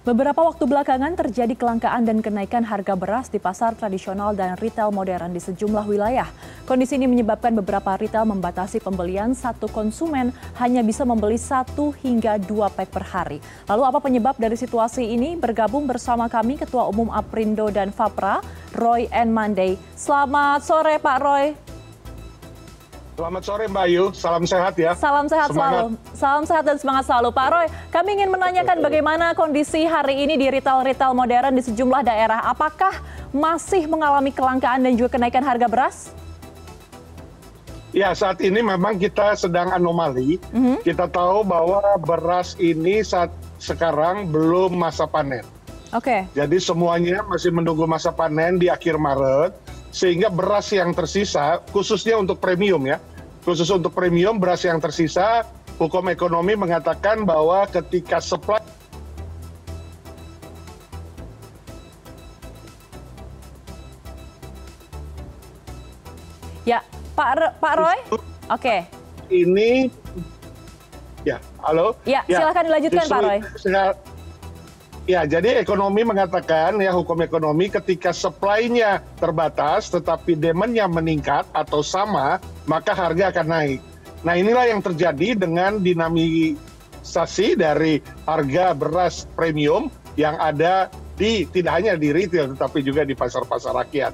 Beberapa waktu belakangan terjadi kelangkaan dan kenaikan harga beras di pasar tradisional dan retail modern di sejumlah wilayah. Kondisi ini menyebabkan beberapa retail membatasi pembelian satu konsumen hanya bisa membeli satu hingga dua pack per hari. Lalu apa penyebab dari situasi ini? Bergabung bersama kami Ketua Umum Aprindo dan Fapra, Roy N. Monday. Selamat sore Pak Roy. Selamat sore Mbak Ayu, salam sehat ya. Salam sehat semangat. selalu. Salam sehat dan semangat selalu. Pak Roy, kami ingin menanyakan bagaimana kondisi hari ini di retail-retail modern di sejumlah daerah. Apakah masih mengalami kelangkaan dan juga kenaikan harga beras? Ya, saat ini memang kita sedang anomali. Mm -hmm. Kita tahu bahwa beras ini saat sekarang belum masa panen. Oke. Okay. Jadi semuanya masih menunggu masa panen di akhir Maret sehingga beras yang tersisa khususnya untuk premium ya khusus untuk premium beras yang tersisa hukum ekonomi mengatakan bahwa ketika supply Ya, Pak Pak Roy? Oke. Okay. Ini ya, halo. Ya, ya silakan dilanjutkan Pak Roy. Ya, jadi ekonomi mengatakan ya hukum ekonomi ketika supply-nya terbatas tetapi demand-nya meningkat atau sama, maka harga akan naik. Nah, inilah yang terjadi dengan dinamisasi dari harga beras premium yang ada di tidak hanya di retail tetapi juga di pasar-pasar rakyat.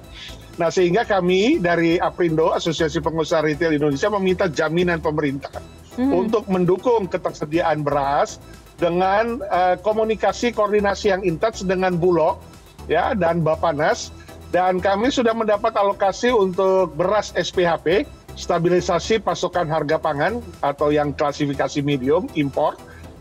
Nah, sehingga kami dari Aprindo, Asosiasi Pengusaha Retail Indonesia meminta jaminan pemerintah hmm. untuk mendukung ketersediaan beras dengan uh, komunikasi koordinasi yang intens dengan Bulog ya dan Bapanas dan kami sudah mendapat alokasi untuk beras SPHP stabilisasi pasokan harga pangan atau yang klasifikasi medium impor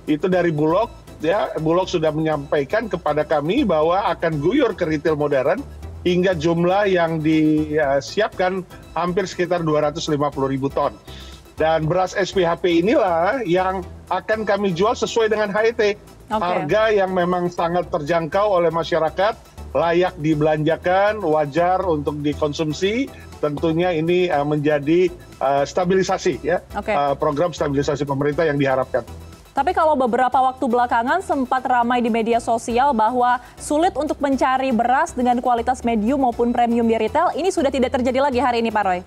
itu dari Bulog ya Bulog sudah menyampaikan kepada kami bahwa akan guyur ke retail modern hingga jumlah yang disiapkan hampir sekitar 250 ribu ton. Dan beras SPHP inilah yang akan kami jual sesuai dengan HET. Okay. Harga yang memang sangat terjangkau oleh masyarakat, layak dibelanjakan, wajar untuk dikonsumsi. Tentunya ini uh, menjadi uh, stabilisasi ya, okay. uh, program stabilisasi pemerintah yang diharapkan. Tapi kalau beberapa waktu belakangan sempat ramai di media sosial bahwa sulit untuk mencari beras dengan kualitas medium maupun premium di retail, ini sudah tidak terjadi lagi hari ini Pak Roy?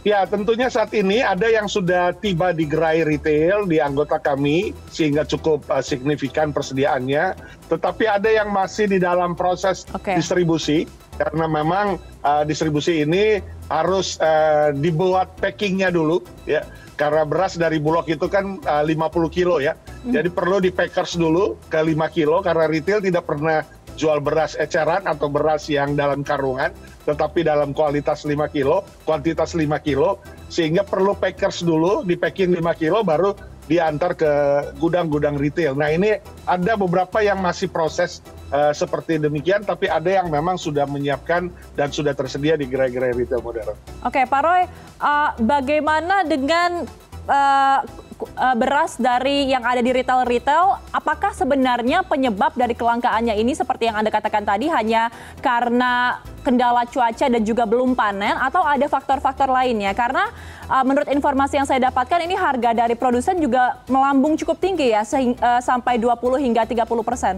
Ya, tentunya saat ini ada yang sudah tiba di gerai retail di anggota kami sehingga cukup uh, signifikan persediaannya. Tetapi ada yang masih di dalam proses okay. distribusi karena memang uh, distribusi ini harus uh, dibuat packingnya dulu ya. Karena beras dari Bulog itu kan uh, 50 kilo ya. Hmm. Jadi perlu di packers dulu ke 5 kilo karena retail tidak pernah jual beras eceran atau beras yang dalam karungan tetapi dalam kualitas 5 kilo, kuantitas 5 kilo, sehingga perlu packers dulu, di packing 5 kilo baru diantar ke gudang-gudang retail. Nah ini ada beberapa yang masih proses uh, seperti demikian, tapi ada yang memang sudah menyiapkan dan sudah tersedia di gerai-gerai retail modern. Oke Pak Roy, uh, bagaimana dengan uh, uh, beras dari yang ada di retail-retail, apakah sebenarnya penyebab dari kelangkaannya ini seperti yang Anda katakan tadi hanya karena kendala cuaca dan juga belum panen atau ada faktor-faktor lainnya? Karena uh, menurut informasi yang saya dapatkan ini harga dari produsen juga melambung cukup tinggi ya uh, sampai 20 hingga 30 persen.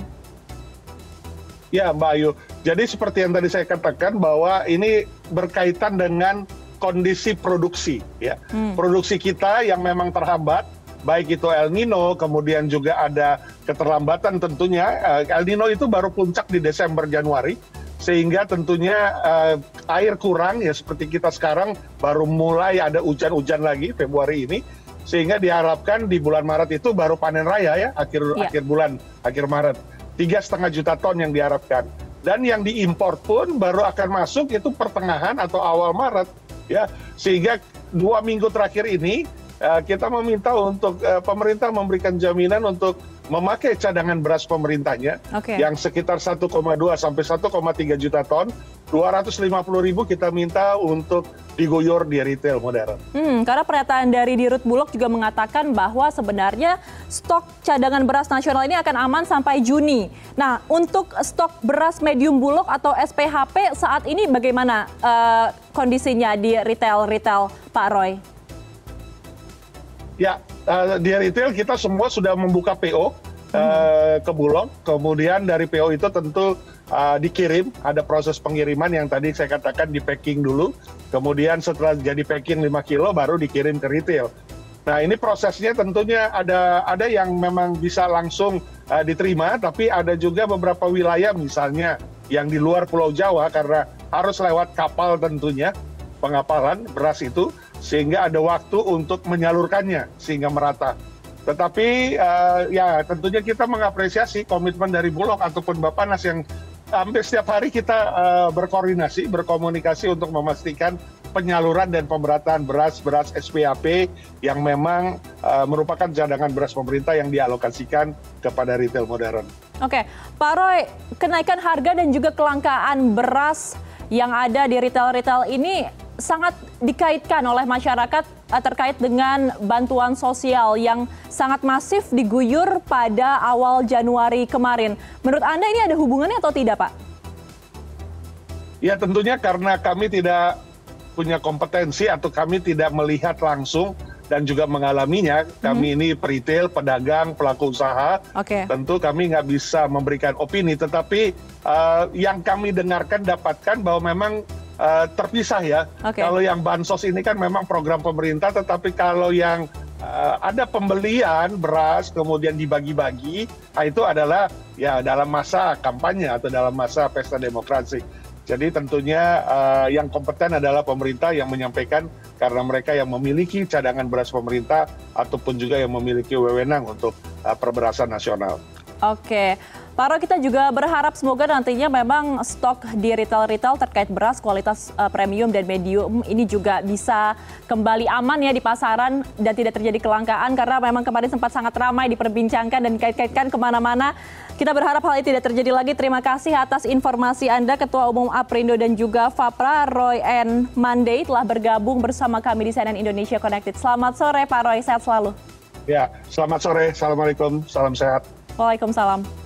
Ya Mbak Ayu, jadi seperti yang tadi saya katakan bahwa ini berkaitan dengan kondisi produksi ya. Hmm. Produksi kita yang memang terhambat baik itu El Nino, kemudian juga ada keterlambatan tentunya. Uh, El Nino itu baru puncak di Desember Januari, sehingga tentunya uh, air kurang ya seperti kita sekarang baru mulai ada hujan-hujan lagi Februari ini, sehingga diharapkan di bulan Maret itu baru panen raya ya akhir yeah. akhir bulan akhir Maret tiga setengah juta ton yang diharapkan dan yang diimpor pun baru akan masuk itu pertengahan atau awal Maret ya sehingga dua minggu terakhir ini uh, kita meminta untuk uh, pemerintah memberikan jaminan untuk memakai cadangan beras pemerintahnya okay. yang sekitar 1,2 sampai 1,3 juta ton, 250 ribu kita minta untuk diguyur di retail modern. Hmm, karena pernyataan dari Dirut Bulog juga mengatakan bahwa sebenarnya stok cadangan beras nasional ini akan aman sampai Juni. Nah, untuk stok beras medium Bulog atau SPHP saat ini bagaimana uh, kondisinya di retail-retail Pak Roy? Ya, uh, di retail kita semua sudah membuka PO ke Bulog, kemudian dari PO itu tentu uh, dikirim, ada proses pengiriman yang tadi saya katakan di packing dulu, kemudian setelah jadi packing 5 kilo baru dikirim ke retail. Nah ini prosesnya tentunya ada ada yang memang bisa langsung uh, diterima, tapi ada juga beberapa wilayah misalnya yang di luar Pulau Jawa karena harus lewat kapal tentunya pengapalan beras itu sehingga ada waktu untuk menyalurkannya sehingga merata. Tetapi uh, ya tentunya kita mengapresiasi komitmen dari Bulog ataupun Bapanas yang hampir setiap hari kita uh, berkoordinasi, berkomunikasi untuk memastikan penyaluran dan pemerataan beras-beras SPAP yang memang uh, merupakan cadangan beras pemerintah yang dialokasikan kepada retail modern. Oke, Pak Roy, kenaikan harga dan juga kelangkaan beras yang ada di retail-retail ini sangat dikaitkan oleh masyarakat eh, terkait dengan bantuan sosial yang sangat masif diguyur pada awal Januari kemarin. Menurut Anda ini ada hubungannya atau tidak, Pak? Ya tentunya karena kami tidak punya kompetensi atau kami tidak melihat langsung dan juga mengalaminya. Kami hmm. ini peritel, pedagang, pelaku usaha. Okay. Tentu kami nggak bisa memberikan opini, tetapi uh, yang kami dengarkan dapatkan bahwa memang uh, terpisah ya. Okay. Kalau yang bansos ini kan memang program pemerintah, tetapi kalau yang uh, ada pembelian beras kemudian dibagi-bagi, nah itu adalah ya dalam masa kampanye atau dalam masa pesta demokrasi. Jadi tentunya uh, yang kompeten adalah pemerintah yang menyampaikan karena mereka yang memiliki cadangan beras pemerintah ataupun juga yang memiliki wewenang untuk uh, perberasan nasional. Oke. Pak Ro, kita juga berharap semoga nantinya memang stok di retail-retail terkait beras kualitas uh, premium dan medium ini juga bisa kembali aman ya di pasaran dan tidak terjadi kelangkaan karena memang kemarin sempat sangat ramai diperbincangkan dan dikait-kaitkan ke mana-mana. Kita berharap hal ini tidak terjadi lagi. Terima kasih atas informasi Anda Ketua Umum Aprindo dan juga Fapra Roy N. Monday telah bergabung bersama kami di CNN Indonesia Connected. Selamat sore Pak Roy, sehat selalu. Ya, selamat sore. Assalamualaikum, salam sehat. Waalaikumsalam.